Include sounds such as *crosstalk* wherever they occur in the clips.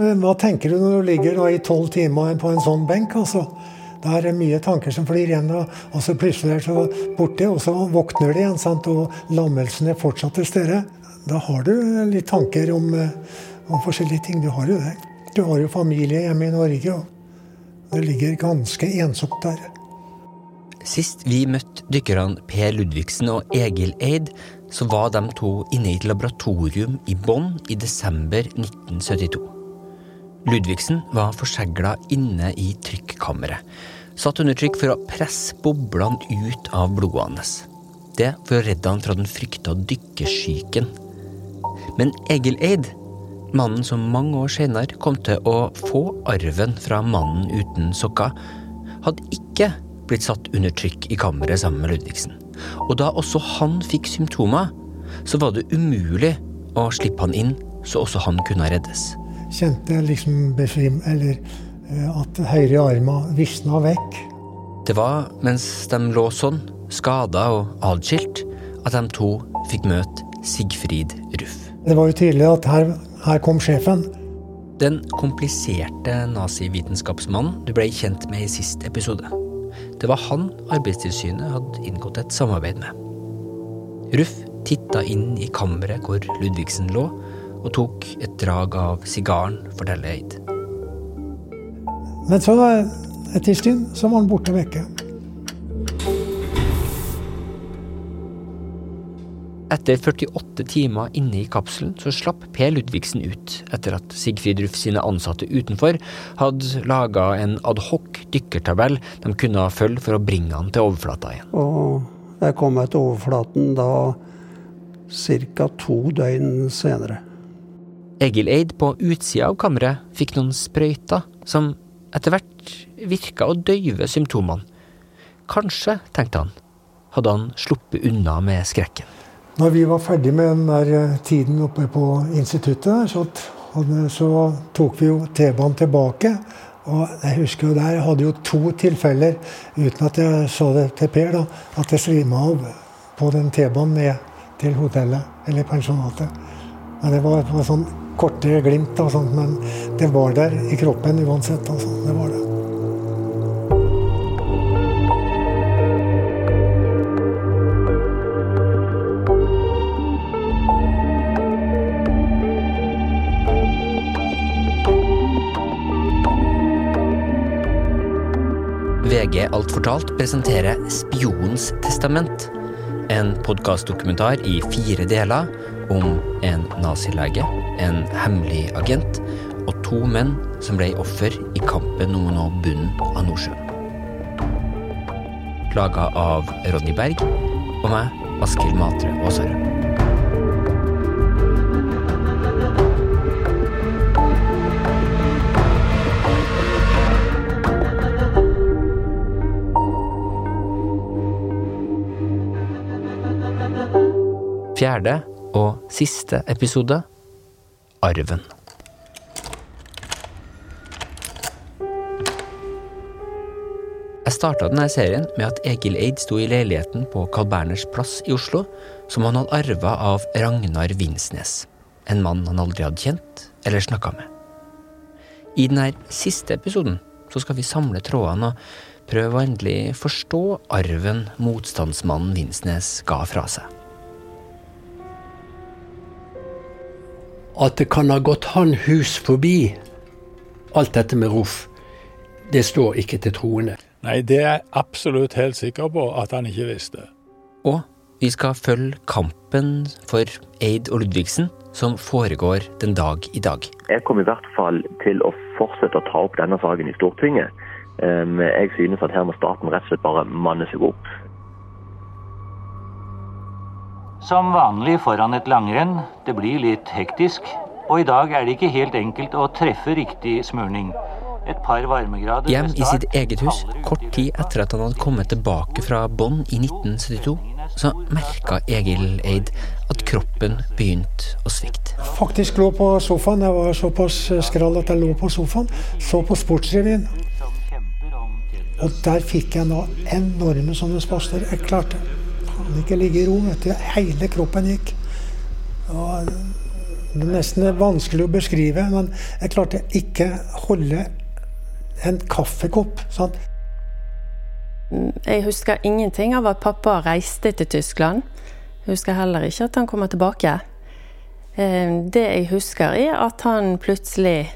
Hva tenker du når du ligger i tolv timer på en sånn benk? altså? Da er det mye tanker som flyr igjen, og så plutselig er de borte, og så våkner de igjen, sant? og lammelsen er fortsatt til stede. Da har du litt tanker om, om forskjellige ting. Du har jo det. Du har jo familie hjemme i Norge, og det ligger ganske ensomt der. Sist vi møtte dykkerne Per Ludvigsen og Egil Eid, så var de to inne i et laboratorium i Bonn i desember 1972. Ludvigsen var forsegla inne i trykkammeret. Satt under trykk for å presse boblene ut av blodet hans. Det for å redde han fra den frykta dykkersyken. Men Egil Eid, mannen som mange år senere kom til å få arven fra mannen uten sokker, hadde ikke blitt satt under trykk i kammeret sammen med Ludvigsen. Og da også han fikk symptomer, så var det umulig å slippe han inn, så også han kunne reddes. Kjente liksom besvim, eller eh, at høyre arma visna vekk. Det var mens de lå sånn, skada og adskilt, at de to fikk møte Sigfrid Ruff. Det var jo tydelig at her, her kom sjefen. Den kompliserte nazivitenskapsmannen du ble kjent med i sist episode. Det var han Arbeidstilsynet hadde inngått et samarbeid med. Ruff titta inn i kammeret hvor Ludvigsen lå, og tok et drag av sigaren, forteller Eid. Men så, etter en stund, så var han borte vekke. Etter 48 timer inne i kapselen så slapp Per Ludvigsen ut, etter at Sigfrid Ruff sine ansatte utenfor hadde laga en adhoc dykkertabell de kunne følge for å bringe han til overflata igjen. Og jeg kom meg til overflaten da ca. to døgn senere. Egil Eid på utsida av kammeret fikk noen sprøyter som etter hvert virka å døyve symptomene. Kanskje, tenkte han, hadde han sluppet unna med skrekken. Når vi var ferdig med den der eh, tiden oppe på instituttet, så, så tok vi jo T-banen tilbake. Og jeg husker jo der, jeg hadde jo to tilfeller, uten at jeg sa det til Per, da, at jeg svima av på den T-banen ned til hotellet, eller pensjonatet. Men det var, var sånn korte glimt, og sånt, men det var der i kroppen uansett. Altså. Det var det. VG Alt fortalt presenterer Spionens testament. En podkastdokumentar i fire deler om en nazilege, en hemmelig agent og to menn som ble offer i kampen om å nå bunnen av Nordsjøen. Laga av Ronny Berg og meg, Askild Matre Aasarød. Fjerde og siste episode Arven. Jeg starta denne serien med at Egil Eid sto i leiligheten på Carl Berners plass i Oslo, som han hadde arva av Ragnar Vinsnes, en mann han aldri hadde kjent eller snakka med. I denne siste episoden så skal vi samle trådene og prøve å endelig forstå arven motstandsmannen Vinsnes ga fra seg. At det kan ha gått han hus forbi, alt dette med Roff, det står ikke til troende. Nei, det er jeg absolutt helt sikker på at han ikke visste. Og vi skal følge kampen for Eid og Ludvigsen, som foregår den dag i dag. Jeg kommer i hvert fall til å fortsette å ta opp denne saken i Stortinget. Um, Jeg synes at her må staten rett og slett bare manne seg opp. Som vanlig foran et langrenn, det blir litt hektisk. Og i dag er det ikke helt enkelt å treffe riktig smurning. Et par varmegrader Hjem i sitt eget hus, kort tid etter at han hadde kommet tilbake fra Bonn i 1972, så merka Egil Eid at kroppen begynte å svikte. Faktisk lå på sofaen. Jeg var såpass skral at jeg lå på sofaen. Så på Sportsrevyen. Og der fikk jeg nå enorme sånne spaster. Jeg klarte faen ikke ligge i ro. vet du. Hele kroppen gikk. Og Det er nesten vanskelig å beskrive, men jeg klarte ikke holde en kaffekopp. Sant? Jeg husker ingenting av at pappa reiste til Tyskland. Jeg husker heller ikke at han kommer tilbake. Eh, det jeg husker, er at han plutselig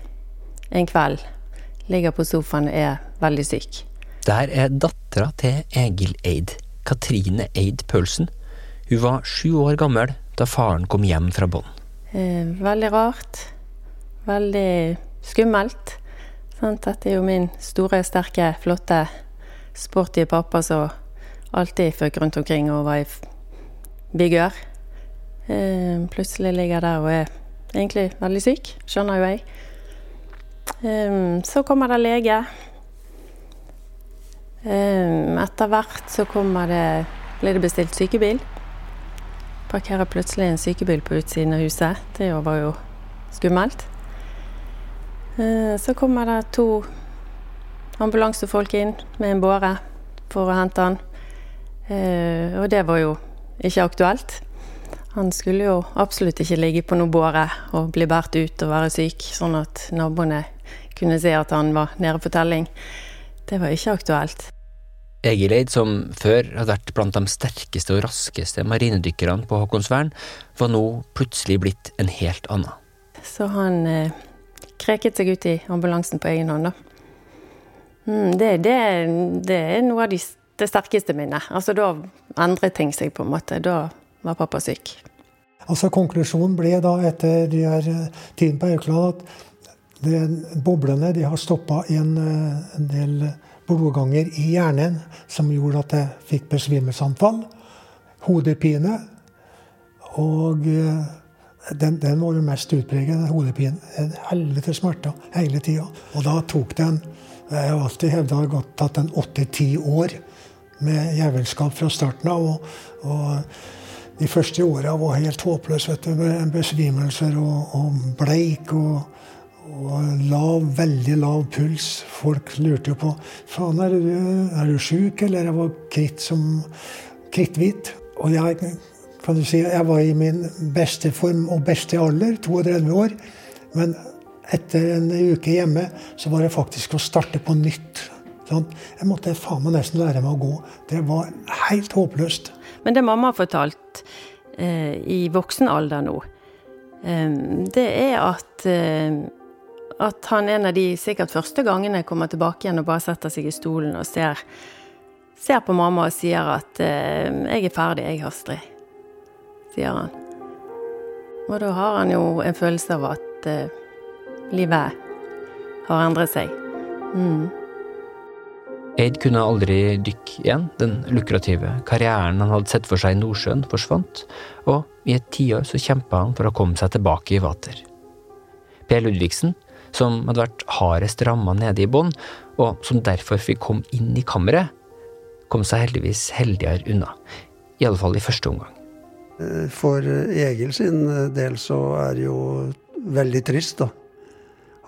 en kveld ligger på sofaen og er veldig syk. Der er dattera til Egil Eid, Katrine Eid Paulsen. Hun var sju år gammel da faren kom hjem fra Bonn. Eh, veldig rart. Veldig skummelt. Sant? Dette er jo min store, sterke, flotte, sporty pappa som alltid føk rundt omkring og var i vigør. Eh, plutselig ligger jeg der og er egentlig veldig syk, skjønner jo jeg. Eh, så kommer det lege. Eh, etter hvert så kommer det, blir det bestilt sykebil parkerer plutselig en sykebil på utsiden av huset. Det var jo skummelt. Eh, så kommer det to ambulansefolk inn med en båre for å hente han. Eh, og det var jo ikke aktuelt. Han skulle jo absolutt ikke ligge på noe båre og bli båret ut og være syk, sånn at naboene kunne se at han var nede på telling. Det var ikke aktuelt. Egileid, som før hadde vært blant de sterkeste og raskeste marinedykkerne på Håkonsvern, var nå plutselig blitt en helt annen. Så han eh, kreket seg ut i ambulansen på egen hånd, da. Mm, det, det, det, er noe av de, det sterkeste minnet. Altså, da endret ting seg, på en måte. Da var pappa syk. Altså, konklusjonen ble da etter de her eh, tiden på Aukland at det, boblene de har stoppa en, eh, en del blodganger i hjernen som gjorde at jeg fikk besvimelsesanfall. Hodepine. Og eh, den, den, var jo mest utpreget, hodepinen. En helvete smerter hele tida. Og da tok den Jeg har alltid hevda det har tatt en åtte-ti år med jævelskap fra starten av. Og, og de første åra var helt håpløse. Besvimelser og, og bleik. og og lav, veldig lav puls. Folk lurte jo på faen, er du, er du sjuk, eller? Jeg var kritt som kritthvit. Og jeg, kan du si, jeg var i min beste form og beste alder, 32 år. Men etter en uke hjemme så var det faktisk å starte på nytt. Sånn. Jeg måtte faen meg nesten lære meg å gå. Det var helt håpløst. Men det mamma har fortalt eh, i voksen alder nå, eh, det er at eh, at han en av de sikkert første gangene kommer tilbake igjen og bare setter seg i stolen og ser, ser på mamma og sier at eh, 'Jeg er ferdig, jeg, Astrid', sier han. Og da har han jo en følelse av at eh, livet har endret seg. Mm. Eid kunne aldri dykke igjen. Den lukrative karrieren han hadde sett for seg i Nordsjøen, forsvant, og i et tiår så kjempa han for å komme seg tilbake i vater. Per Ludvigsen som hadde vært hardest ramma nede i bånn, og som derfor fikk komme inn i kammeret, kom seg heldigvis heldigere unna. I alle fall i første omgang. Eh, for Egil sin del så er det jo veldig trist, da.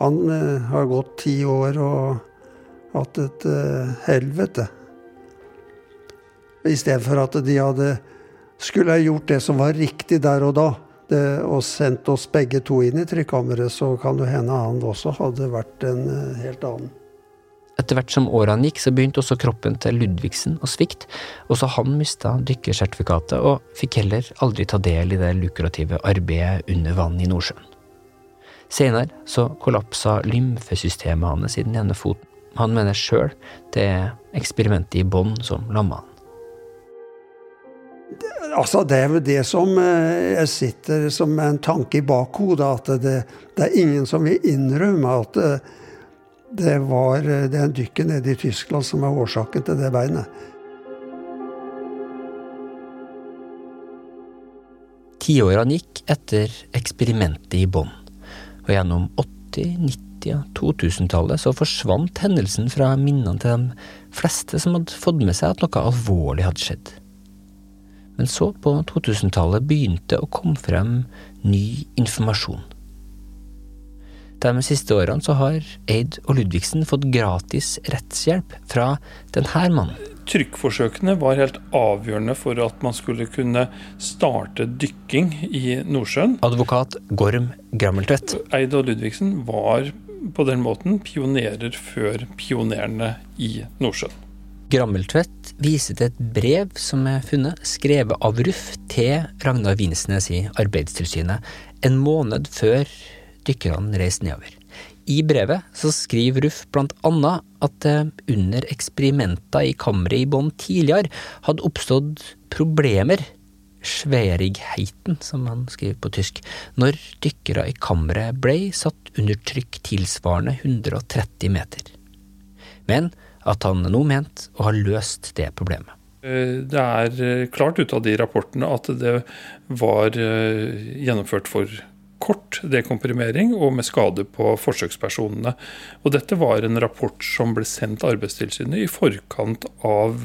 Han eh, har gått ti år og hatt et helvete. I stedet for at de hadde skulle ha gjort det som var riktig der og da det, og sendt oss begge to inn i trykkammeret, så kan det hende han også hadde vært en eh, helt annen. Etter hvert som årene gikk, så begynte også kroppen til Ludvigsen å svikte. Også han mista dykkersertifikatet, og fikk heller aldri ta del i det lukrative arbeidet under vann i Nordsjøen. Senere så kollapsa lymfesystemet hans i den ene foten. Han mener sjøl det er eksperimentet i bånn som lamma han. Altså, det er jo det som eh, jeg sitter som en tanke i bakhodet, at det, det, er ingen som vil innrømme at det, eh, det var eh, den dykket nede i Tyskland som er årsaken til det beinet. Tiårene gikk etter eksperimentet i Bonn, og gjennom 80-, 90- og 2000-tallet så forsvant hendelsen fra minnene til de fleste som hadde fått med seg at noe alvorlig hadde skjedd. Men så, på 2000-tallet, begynte å komme frem ny informasjon. De siste årene så har Eid og Ludvigsen fått gratis rettshjelp fra denne mannen. Trykkforsøkene var helt avgjørende for at man skulle kunne starte dykking i Nordsjøen. Advokat Gorm Grammeltvedt. Eid og Ludvigsen var på den måten pionerer før pionerene i Nordsjøen. Grammeltvedt viser til et brev som er funnet, skrevet av Ruff til Ragnar Vinsnes i Arbeidstilsynet, en måned før dykkerne reiste nedover. I brevet så skriver Ruff blant annet at det under eksperimenter i kammeret i bånn tidligere hadde oppstått problemer, sverigheten som han skriver på tysk, når dykkere i kammeret ble satt under trykk tilsvarende 130 meter. Men at han nå mente å ha løst det problemet. Eh, det er eh, klart ut av de rapportene at det var eh, gjennomført for kort dekomprimering og med skade på forsøkspersonene. Og dette var en rapport som ble sendt Arbeidstilsynet i forkant av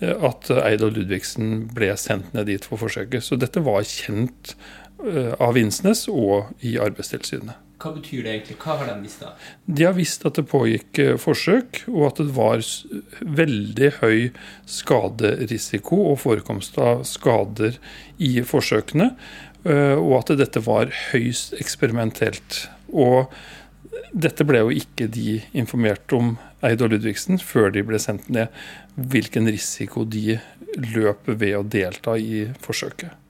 at Eid Ludvigsen ble sendt ned dit for forsøket. Så dette var kjent av Vinsnes og i Arbeidstilsynet. Hva betyr det egentlig? Hva har de visst da? De har visst at det pågikk eh, forsøk, og at det var veldig høy skaderisiko og forekomst av skader i forsøkene. Eh, og at dette var høyst eksperimentelt. Og dette ble jo ikke de informert om, Eid og Ludvigsen, før de ble sendt ned, hvilken risiko de løp ved å delta i forsøket.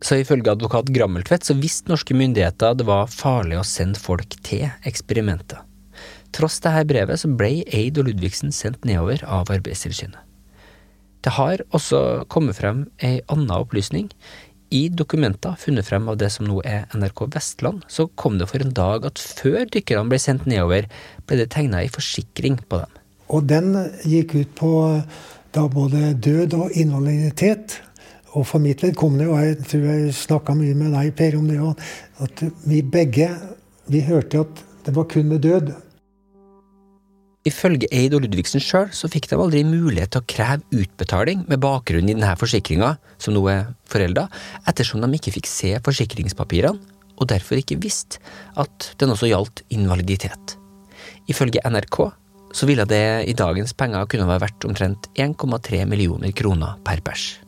Så ifølge advokat Grammeltvedt så visste norske myndigheter det var farlig å sende folk til eksperimentet. Tross dette brevet så ble Eid og Ludvigsen sendt nedover av Arbeidstilsynet. Det har også kommet frem ei anna opplysning. I dokumenter funnet frem av det som nå er NRK Vestland, så kom det for en dag at før dykkerne ble sendt nedover, ble det tegna ei forsikring på dem. Og den gikk ut på da både død og invaliditet og for mitt vedkommende, og jeg tror jeg snakka mye med deg, Per, om det òg, at vi begge vi hørte at det var kun med død. Ifølge Eid og Ludvigsen sjøl så fikk de aldri mulighet til å kreve utbetaling med bakgrunn i denne forsikringa, som nå er forelda, ettersom de ikke fikk se forsikringspapirene, og derfor ikke visste at den også gjaldt invaliditet. Ifølge NRK så ville det i dagens penger kunne være verdt omtrent 1,3 millioner kroner per pers.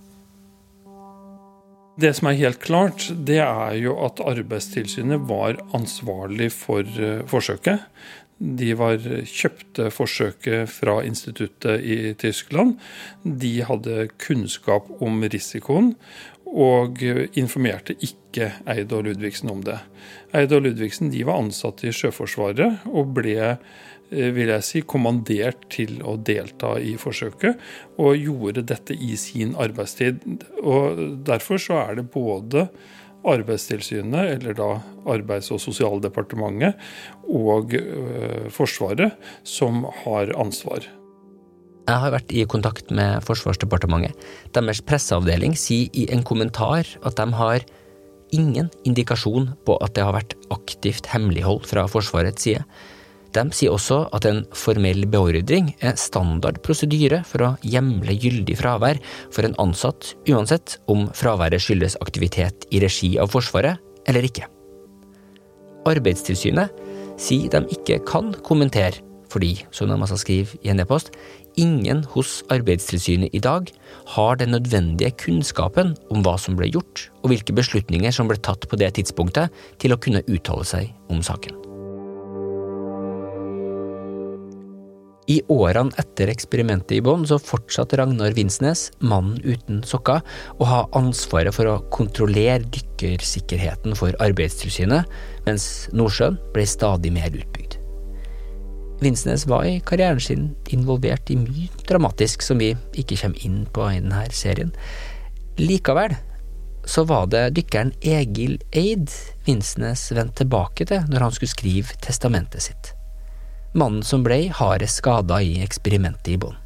Det som er helt klart, det er jo at Arbeidstilsynet var ansvarlig for eh, forsøket. De var, kjøpte forsøket fra instituttet i Tyskland. De hadde kunnskap om risikoen, og informerte ikke Eid og Ludvigsen om det. Eid og Ludvigsen de var ansatte i Sjøforsvaret og ble Eh, vil jeg si, kommandert til å delta i forsøket, og gjorde dette i sin arbeidstid. Og Derfor så er det både Arbeidstilsynet, eller da Arbeids- og sosialdepartementet, og ø, Forsvaret som har ansvar. Jeg har vært i kontakt med Forsvarsdepartementet. Deres presseavdeling sier i en kommentar at de har ingen indikasjon på at det har vært aktivt hemmelighold fra Forsvarets side. De sier også at en formell beordring er standard prosedyre for å hjemle gyldig fravær for en ansatt, uansett om fraværet skyldes aktivitet i regi av Forsvaret eller ikke. Arbeidstilsynet sier de ikke kan kommentere, fordi, som de altså skriver i en e-post, ingen hos Arbeidstilsynet i dag har den nødvendige kunnskapen om hva som ble gjort, og hvilke beslutninger som ble tatt på det tidspunktet, til å kunne uttale seg om saken. I årene etter eksperimentet i Bonn så fortsatte Ragnar Vinsnes, mannen uten sokker, å ha ansvaret for å kontrollere dykkersikkerheten for Arbeidstilsynet, mens Nordsjøen ble stadig mer utbygd. Vinsnes var i karrieren sin involvert i mye dramatisk som vi ikke kommer inn på i denne serien. Likevel så var det dykkeren Egil Eid Vinsnes vendte tilbake til når han skulle skrive testamentet sitt mannen som ble hardest skada i eksperimentet i Bonn.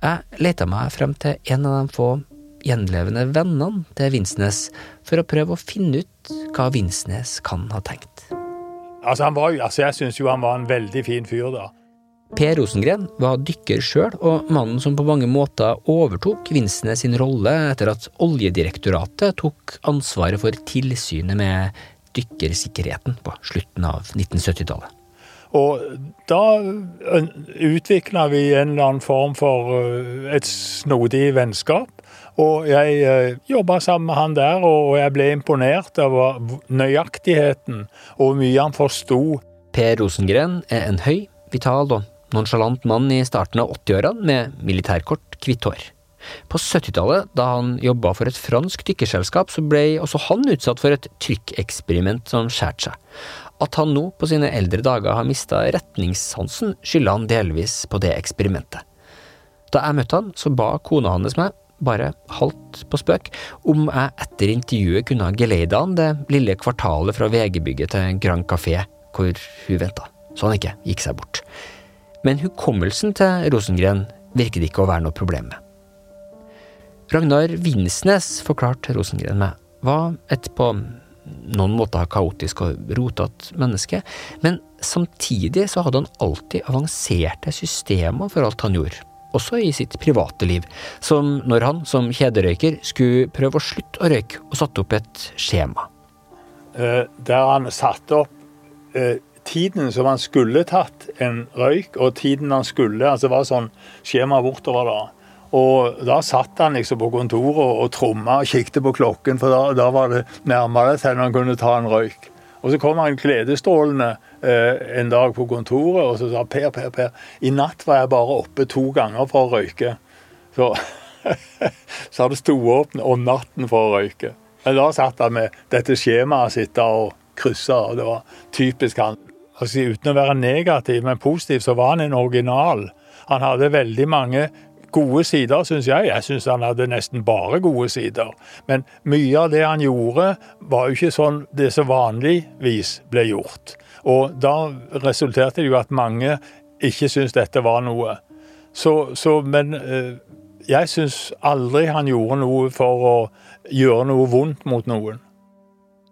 Jeg leita meg frem til en av de få gjenlevende vennene til Vinsnes for å prøve å finne ut hva Vinsnes kan ha tenkt. Altså, han var, altså Jeg syns jo han var en veldig fin fyr, da. Per Rosengren var dykker sjøl, og mannen som på mange måter overtok Vinsnes sin rolle etter at Oljedirektoratet tok ansvaret for tilsynet med dykkersikkerheten på slutten av 1970-tallet. Og da utvikla vi en eller annen form for et snodig vennskap. Og jeg jobba sammen med han der, og jeg ble imponert over nøyaktigheten og hvor mye han forsto. Per Rosengren er en høy, vital og nonsjalant mann i starten av 80-årene med militærkort, hvitt hår. På 70-tallet, da han jobba for et fransk dykkerselskap, så ble også han utsatt for et trykkeksperiment som skjærte seg. At han nå, på sine eldre dager, har mista retningssansen, skylder han delvis på det eksperimentet. Da jeg møtte han, så ba kona hans meg, bare halvt på spøk, om jeg etter intervjuet kunne geleide han det lille kvartalet fra VG-bygget til Grand Café, hvor hun venta, så han ikke gikk seg bort. Men hukommelsen til Rosengren virket ikke å være noe problem med. Ragnar Vinsnes, forklarte Rosengren meg, var et på noen måter kaotisk og rotete menneske, men samtidig så hadde han alltid avanserte systemer for alt han gjorde, også i sitt private liv, som når han som kjederøyker skulle prøve å slutte å røyke, og satte opp et skjema. Uh, der han satte opp uh, tiden som han skulle tatt en røyk, og tiden han skulle altså Det var sånn skjema bortover da. Og da satt han liksom på kontoret og, og tromma og kikket på klokken, for da, da var det nærmere til han kunne ta en røyk. Og så kom han gledesstrålende eh, en dag på kontoret og så sa Per, Per, Per, i natt var jeg bare oppe to ganger for å røyke. Så, *laughs* så hadde sto opp om natten for å røyke. Men da satt han med dette skjemaet sitt og kryssa, og det var typisk han. Altså, uten å være negativ, men positiv, så var han en original. Han hadde veldig mange gode sider, syns jeg. Jeg syns han hadde nesten bare gode sider. Men mye av det han gjorde, var jo ikke sånn det som vanligvis ble gjort. Og da resulterte det jo at mange ikke syntes dette var noe. Så, så men eh, jeg syns aldri han gjorde noe for å gjøre noe vondt mot noen.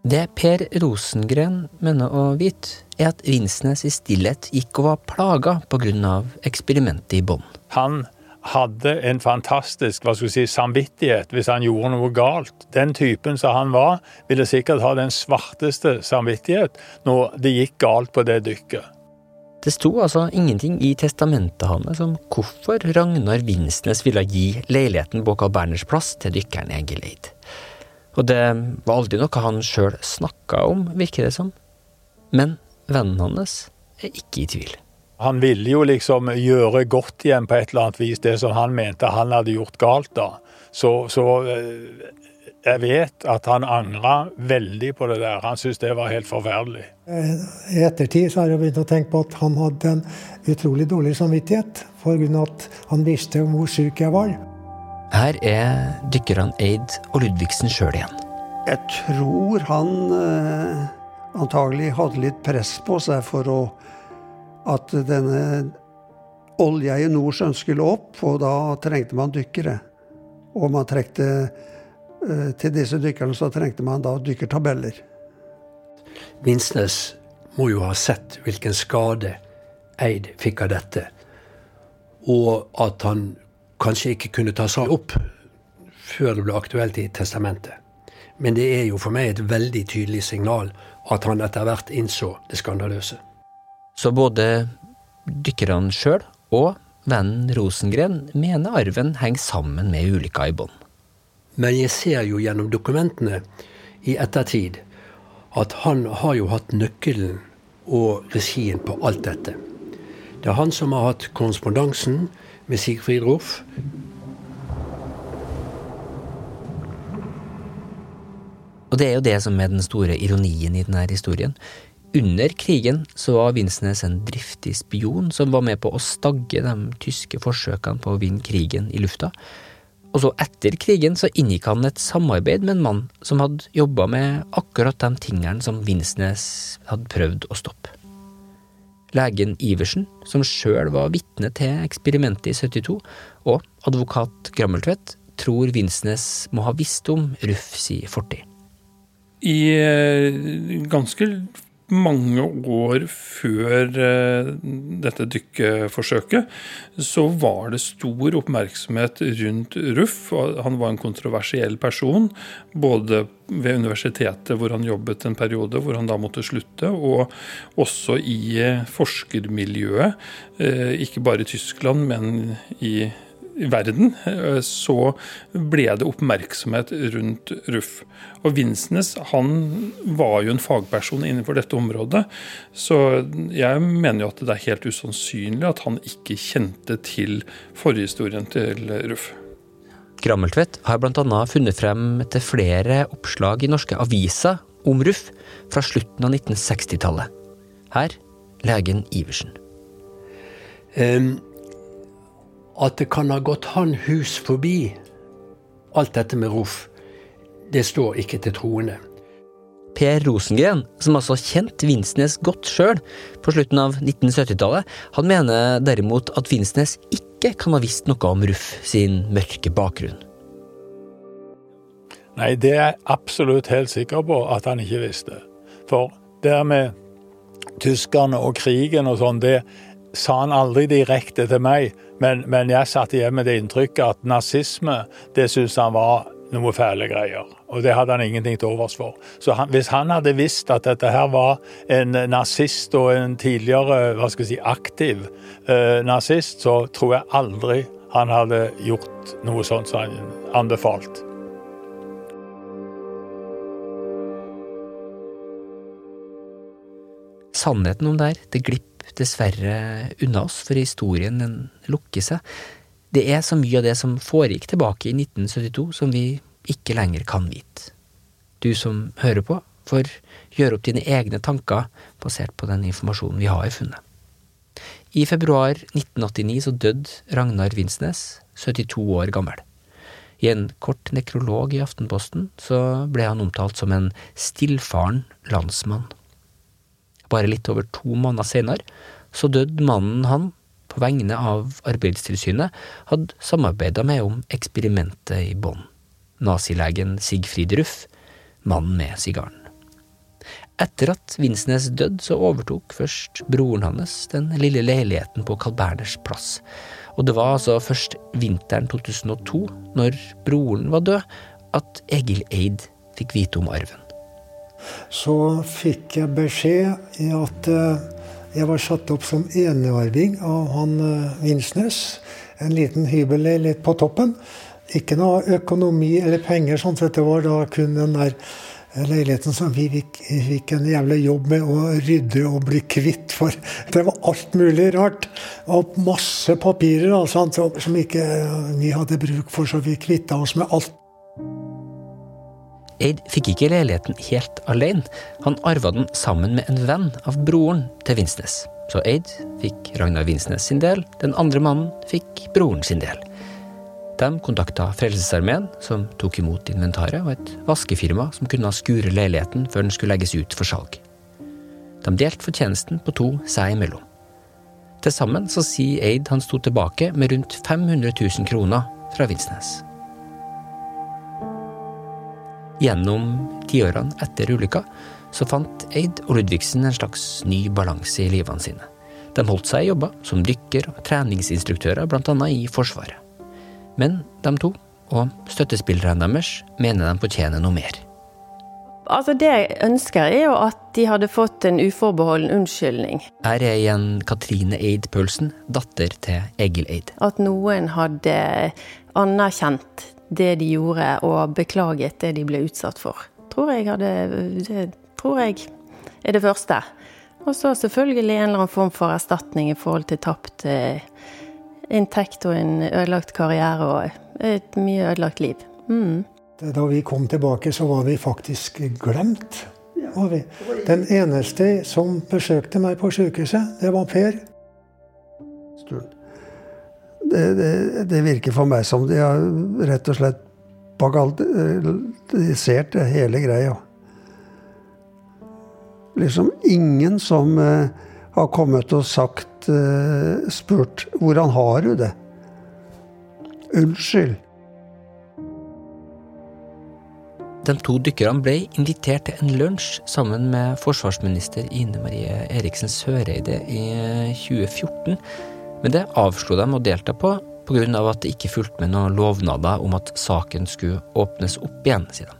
Det Per Rosengren mener å vite, er at Vinsnes i stillhet gikk og var plaga pga. eksperimentet i bånn. Han hadde en fantastisk hva skal si, samvittighet hvis han gjorde noe galt. Den typen som han var, ville sikkert ha den svarteste samvittighet når det gikk galt på det dykket. Det sto altså ingenting i testamentet hans om hvorfor Ragnar Vinsnes ville gi leiligheten på Carl Berners plass til dykkeren Egil Eid. Og det var aldri noe han sjøl snakka om, virker det som. Men vennen hans er ikke i tvil. Han ville jo liksom gjøre godt igjen på et eller annet vis, det som han mente han hadde gjort galt da. Så, så eh, jeg vet at han angra veldig på det der. Han syntes det var helt forferdelig. I ettertid så har jeg begynt å tenke på at han hadde en utrolig dårlig samvittighet pga. at han visste hvor syk jeg var. Her er dykkerne Eid og Ludvigsen sjøl igjen. Jeg tror han eh, antagelig hadde litt press på seg for å at denne olja i Nordsjøen skulle opp, og da trengte man dykkere. Og man trekte eh, Til disse dykkerne så trengte man da dykkertabeller. Vinsnes må jo ha sett hvilken skade Eid fikk av dette, og at han kanskje ikke kunne ta seg opp før det ble aktuelt i testamentet. Men det er jo for meg et veldig tydelig signal at han etter hvert innså det skandaløse. Så både dykkerne sjøl og vennen Rosengren mener arven henger sammen med ulykka i bånn. Men jeg ser jo gjennom dokumentene i ettertid at han har jo hatt nøkkelen og regien på alt dette. Det er han som har hatt korrespondansen med Sigfrid Roff. Og det er jo det som er den store ironien i denne historien. Under krigen så var Vinsnes en driftig spion som var med på å stagge de tyske forsøkene på å vinne krigen i lufta. Og så etter krigen så inngikk han et samarbeid med en mann som hadde jobba med akkurat de tingene som Vinsnes hadde prøvd å stoppe. Legen Iversen, som sjøl var vitne til eksperimentet i 72, og advokat Grammeltvedt, tror Vinsnes må ha visst om Ruff si fortid. I eh, ganske mange år før eh, dette dykkeforsøket, så var det stor oppmerksomhet rundt Ruff. Han var en kontroversiell person, både ved universitetet hvor han jobbet en periode, hvor han da måtte slutte, og også i forskermiljøet. Eh, ikke bare i Tyskland, men i i verden, eh, så ble det oppmerksomhet rundt Ruff. Og Vinsnes han var jo en fagperson innenfor dette området, så jeg mener jo at det er helt usannsynlig at han ikke kjente til forhistorien til Ruff. Grammeltvedt har bl.a. funnet frem til flere oppslag i norske aviser om Ruff fra slutten av 1960-tallet. Her legen Iversen. Um, at det kan ha gått han hus forbi. Alt dette med Ruff, det står ikke til troende. Per Rosengren, som altså kjent Vinsnes godt sjøl på slutten av 1970-tallet, han mener derimot at Vinsnes ikke kan ha visst noe om Ruff sin mørke bakgrunn. Nei, det er jeg absolutt helt sikker på at han ikke visste. For det med tyskerne og krigen og sånn, det sa han aldri direkte til meg. Men, men jeg satt igjen med det inntrykket at nazisme, det syntes han var noe fæle greier. Og det hadde han ingenting til overs for. Så han, hvis han hadde visst at dette her var en nazist og en tidligere hva skal jeg si, aktiv eh, nazist, så tror jeg aldri han hadde gjort noe sånt som han anbefalt. Sannheten om det her, det glipper dessverre unna oss, for historien den lukker seg. Det er så mye av det som foregikk tilbake i 1972 som vi ikke lenger kan vite. Du som hører på, får gjøre opp dine egne tanker basert på den informasjonen vi har funnet. I februar 1989 så døde Ragnar Vinsnes, 72 år gammel. I en kort nekrolog i Aftenposten så ble han omtalt som en stillfaren landsmann. Bare litt over to måneder senere så døde mannen han, på vegne av Arbeidstilsynet, hadde samarbeida med om eksperimentet i Bonn. Nazilegen Sigfrid Ruff, mannen med sigaren. Etter at Vinsnes døde, så overtok først broren hans den lille leiligheten på Carl Berners plass. Og det var altså først vinteren 2002, når broren var død, at Egil Eid fikk vite om arven så fikk jeg beskjed i at eh, jeg var satt opp som enearving av han eh, Vinsnes. En liten hybelleilighet på toppen. Ikke noe økonomi eller penger, sånn at det var da kun den der eh, leiligheten som vi fikk, fikk en jævlig jobb med å rydde og bli kvitt. For *laughs* det var alt mulig rart. Og masse papirer som som ikke vi hadde bruk for, så vi kvitta oss med alt. Eid fikk ikke leiligheten helt alene, han arva den sammen med en venn av broren til Vinsnes. Så Eid fikk Ragnar Vinsnes sin del, den andre mannen fikk broren sin del. De kontakta Frelsesarmeen, som tok imot inventaret, og et vaskefirma som kunne skure leiligheten før den skulle legges ut for salg. De delte fortjenesten på to seg imellom. Til sammen så sier Eid han sto tilbake med rundt 500 000 kroner fra Vinsnes. Gjennom tiårene etter ulykka så fant Eid og Ludvigsen en slags ny balanse i livene sine. De holdt seg i jobber som dykker og treningsinstruktører, bl.a. i Forsvaret. Men de to, og støttespillerne deres, mener de fortjener noe mer. Altså Det jeg ønsker, er jo at de hadde fått en uforbeholden unnskyldning. Her er igjen Katrine Eid Paulsen, datter til Egil Eid. At noen hadde anerkjent det de gjorde, og beklaget det de ble utsatt for. Tror jeg hadde Det tror jeg er det første. Og så selvfølgelig en eller annen form for erstatning i forhold til tapt eh, inntekt og en ødelagt karriere og et mye ødelagt liv. Mm. Da vi kom tilbake, så var vi faktisk glemt. Den eneste som besøkte meg på sykehuset, det var Per. Det, det, virker for meg som de har rett og slett bagatellisert hele greia. Liksom ingen som uh, har kommet og sagt uh, spurt 'Hvordan har du det?' Unnskyld. de to dykkerne ble invitert til en lunsj sammen med forsvarsminister Ine Marie Eriksen Søreide i 2014, men det avslo de å delta på pga. at det ikke fulgte med noen lovnader om at saken skulle åpnes opp igjen, sier de.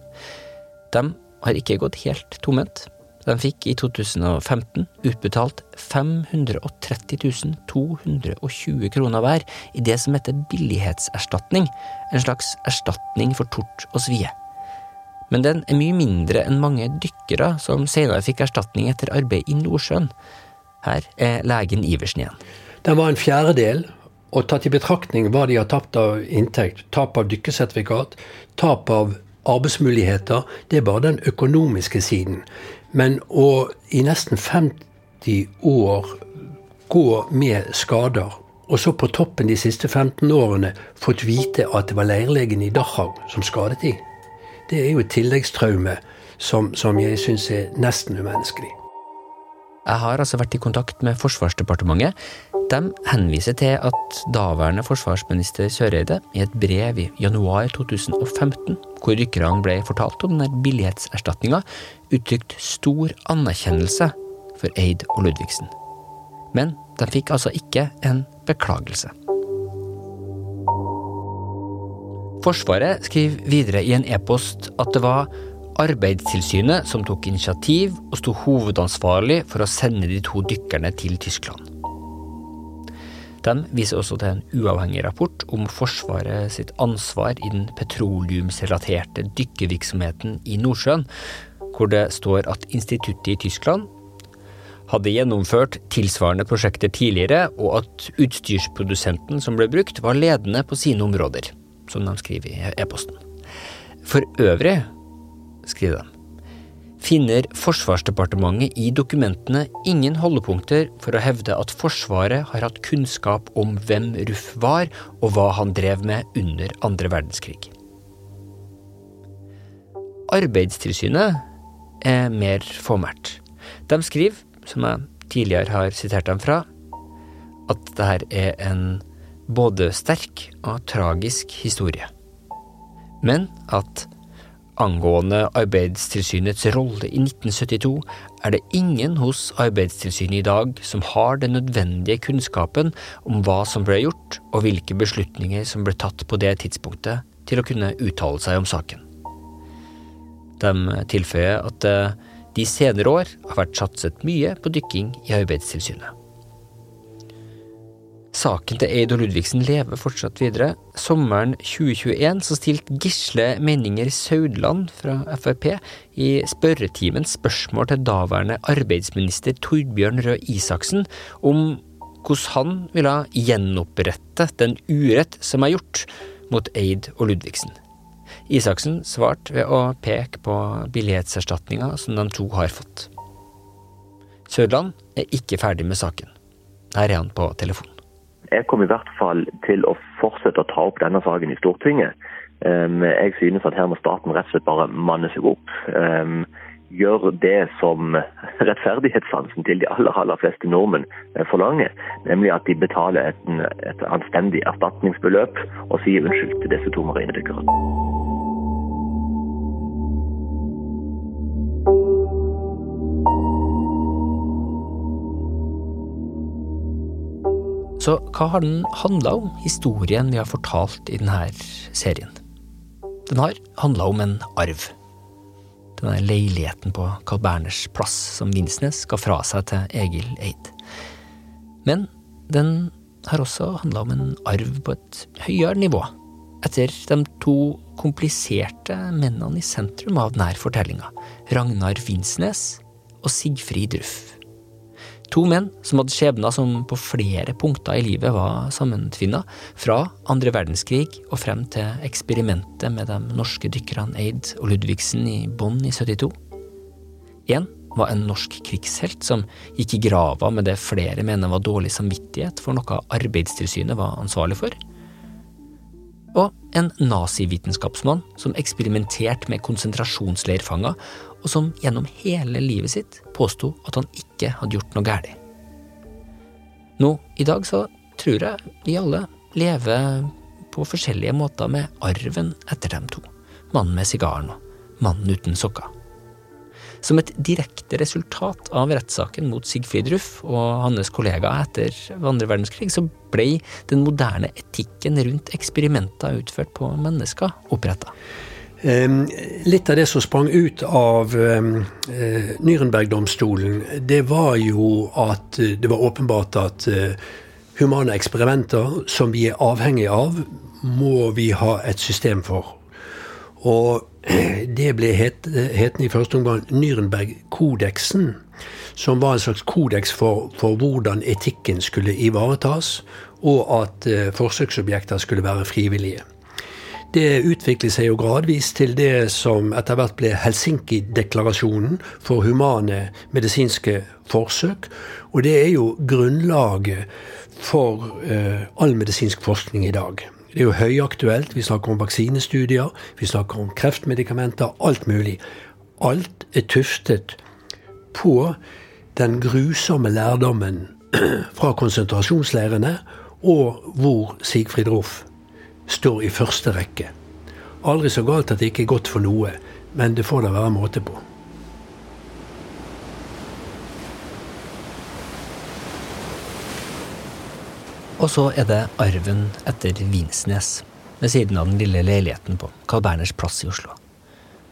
De har ikke gått helt tomhendt. De fikk i 2015 utbetalt 530 220 kroner hver i det som heter billighetserstatning, en slags erstatning for tort og svie. Men den er mye mindre enn mange dykkere som senere fikk erstatning etter arbeid i Nordsjøen. Her er legen Iversen igjen. Den var en fjerdedel og tatt i betraktning hva de har tapt av inntekt, tap av dykkersertifikat, tap av arbeidsmuligheter, det er bare den økonomiske siden. Men å i nesten 50 år gå med skader, og så på toppen de siste 15 årene fått vite at det var leirlegen i Dachau som skadet de, det er jo et tilleggstraume som, som jeg syns er nesten umenneskelig. Jeg har altså vært i kontakt med Forsvarsdepartementet. De henviser til at daværende forsvarsminister Søreide i et brev i januar 2015, hvor dykkerne ble fortalt om denne billighetserstatninga, uttrykte stor anerkjennelse for Eid og Ludvigsen. Men de fikk altså ikke en beklagelse. Forsvaret skriver videre i en e-post at det var Arbeidstilsynet som tok initiativ og sto hovedansvarlig for å sende de to dykkerne til Tyskland. De viser også til en uavhengig rapport om Forsvaret sitt ansvar i den petroleumsrelaterte dykkervirksomheten i Nordsjøen, hvor det står at instituttet i Tyskland hadde gjennomført tilsvarende prosjekter tidligere, og at utstyrsprodusenten som ble brukt, var ledende på sine områder, som de skriver i e-posten. For øvrig skriver de. Finner Forsvarsdepartementet i dokumentene ingen holdepunkter for å hevde at Forsvaret har hatt kunnskap om hvem Ruff var, og hva han drev med under andre verdenskrig. Arbeidstilsynet er mer fåmælt. De skriver, som jeg tidligere har sitert dem fra, at dette er en både sterk og tragisk historie, men at Angående Arbeidstilsynets rolle i 1972 er det ingen hos Arbeidstilsynet i dag som har den nødvendige kunnskapen om hva som ble gjort, og hvilke beslutninger som ble tatt på det tidspunktet, til å kunne uttale seg om saken. De tilføyer at det de senere år har vært satset mye på dykking i Arbeidstilsynet. Saken til Eid og Ludvigsen lever fortsatt videre. Sommeren 2021 så stilte Gisle Menninger Saudland fra Frp i spørretimen spørsmål til daværende arbeidsminister Torbjørn Røe Isaksen om hvordan han ville gjenopprette den urett som er gjort mot Eid og Ludvigsen. Isaksen svarte ved å peke på billighetserstatninga som de to har fått. Sødland er ikke ferdig med saken. Her er han på telefonen. Jeg kommer i hvert fall til å fortsette å ta opp denne saken i Stortinget. Ehm, jeg synes at her må staten rett og slett bare manne seg opp. Ehm, gjør det som *laughs* rettferdighetssansen til de aller, aller fleste nordmenn eh, forlanger. Nemlig at de betaler et, et anstendig erstatningsbeløp og sier unnskyld til disse to marinedykkerne. Så hva har den handla om, historien vi har fortalt i denne serien? Den har handla om en arv. Denne leiligheten på Carl Berners plass som Vinsnes ga fra seg til Egil Eid. Men den har også handla om en arv på et høyere nivå, etter de to kompliserte mennene i sentrum av denne fortellinga, Ragnar Vinsnes og Sigfrid Ruff. To menn som hadde skjebner som på flere punkter i livet var sammentvinna, fra andre verdenskrig og frem til eksperimentet med de norske dykkerne Eid og Ludvigsen i Bonn i 72. Én var en norsk krigshelt som gikk i grava med det flere mener var dårlig samvittighet for noe Arbeidstilsynet var ansvarlig for. Og en nazivitenskapsmann som eksperimenterte med konsentrasjonsleirfanger og som gjennom hele livet sitt påsto at han ikke hadde gjort noe galt. Nå, i dag så tror jeg vi alle lever på forskjellige måter med arven etter dem to. Mannen med sigaren og Mannen uten sokker. Som et direkte resultat av rettssaken mot Sigfrid Ruff og hans kollegaer etter andre verdenskrig, så ble den moderne etikken rundt eksperimenter utført på mennesker oppretta. Litt av det som sprang ut av uh, Nürnberg-domstolen, det var jo at uh, det var åpenbart at uh, humane eksperimenter som vi er avhengig av, må vi ha et system for. Og *clears throat* det ble hetende i første omgang Nürnberg-kodeksen, som var en slags kodeks for, for, hvordan etikken skulle ivaretas, og at eh, forsøksobjekter skulle være frivillige. Det utviklet seg jo gradvis til det som etter hvert ble Helsinki-deklarasjonen for humane medisinske forsøk. Og det er jo grunnlaget for eh, all medisinsk forskning i dag. Det er jo høyaktuelt. Vi snakker om vaksinestudier, vi snakker om kreftmedikamenter, alt mulig. Alt er tuftet på den grusomme lærdommen *clears throat* fra konsentrasjonsleirene, og hvor Sigfrid Ruff står i første rekke. Aldri så galt at det ikke er godt for noe, men det får da være måte på. Og så er det arven etter Vinsnes, ved siden av den lille leiligheten på Carl Berners plass i Oslo.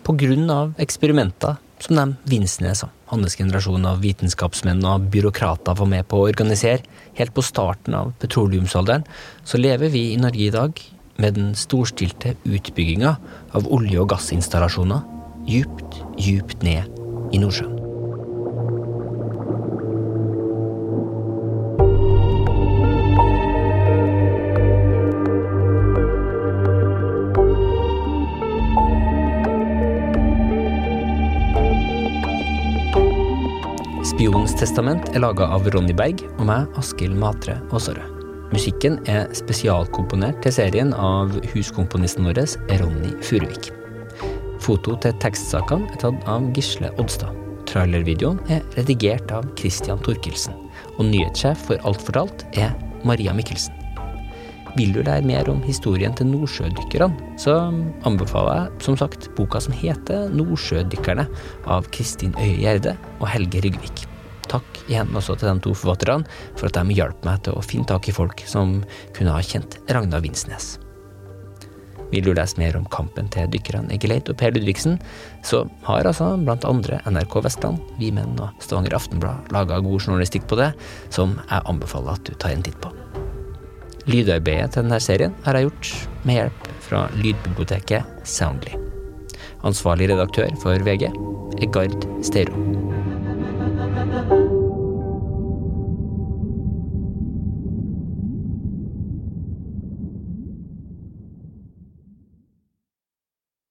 På grunn av eksperimenter som de Vinsnes og hans generasjon av vitenskapsmenn og byråkrater var med på å organisere helt på starten av petroleumsalderen, så lever vi i Norge i dag med den storstilte utbygginga av olje- og gassinstallasjoner djupt, djupt ned i Nordsjøen. Spionens testament er laga av Ronny Berg og meg, Askild Matre Aasarød. Musikken er spesialkomponert til serien av huskomponisten vår, Ronny Furuvik. Foto til tekstsakene er tatt av Gisle Odstad. Trailervideoen er redigert av Christian Torkelsen. Og nyhetssjef for Alt fortalt er Maria Mikkelsen. Vil du lære mer om historien til nordsjødykkerne, så anbefaler jeg som sagt boka som heter Nordsjødykkerne av Kristin Øye Gjerde og Helge Ryggvik. Takk igjen også til de to forfatterne for at de hjalp meg til å finne tak i folk som kunne ha kjent Ragnar Vinsnes. Vil du lese mer om kampen til dykkerne Egeleit og Per Ludvigsen, så har altså blant andre NRK Vestland, Vi Menn og Stavanger Aftenblad laga god journalistikk på det, som jeg anbefaler at du tar en titt på. Lydarbeidet til denne serien har jeg gjort med hjelp fra lydbiblioteket Soundly. Ansvarlig redaktør for VG er Gard Steiro.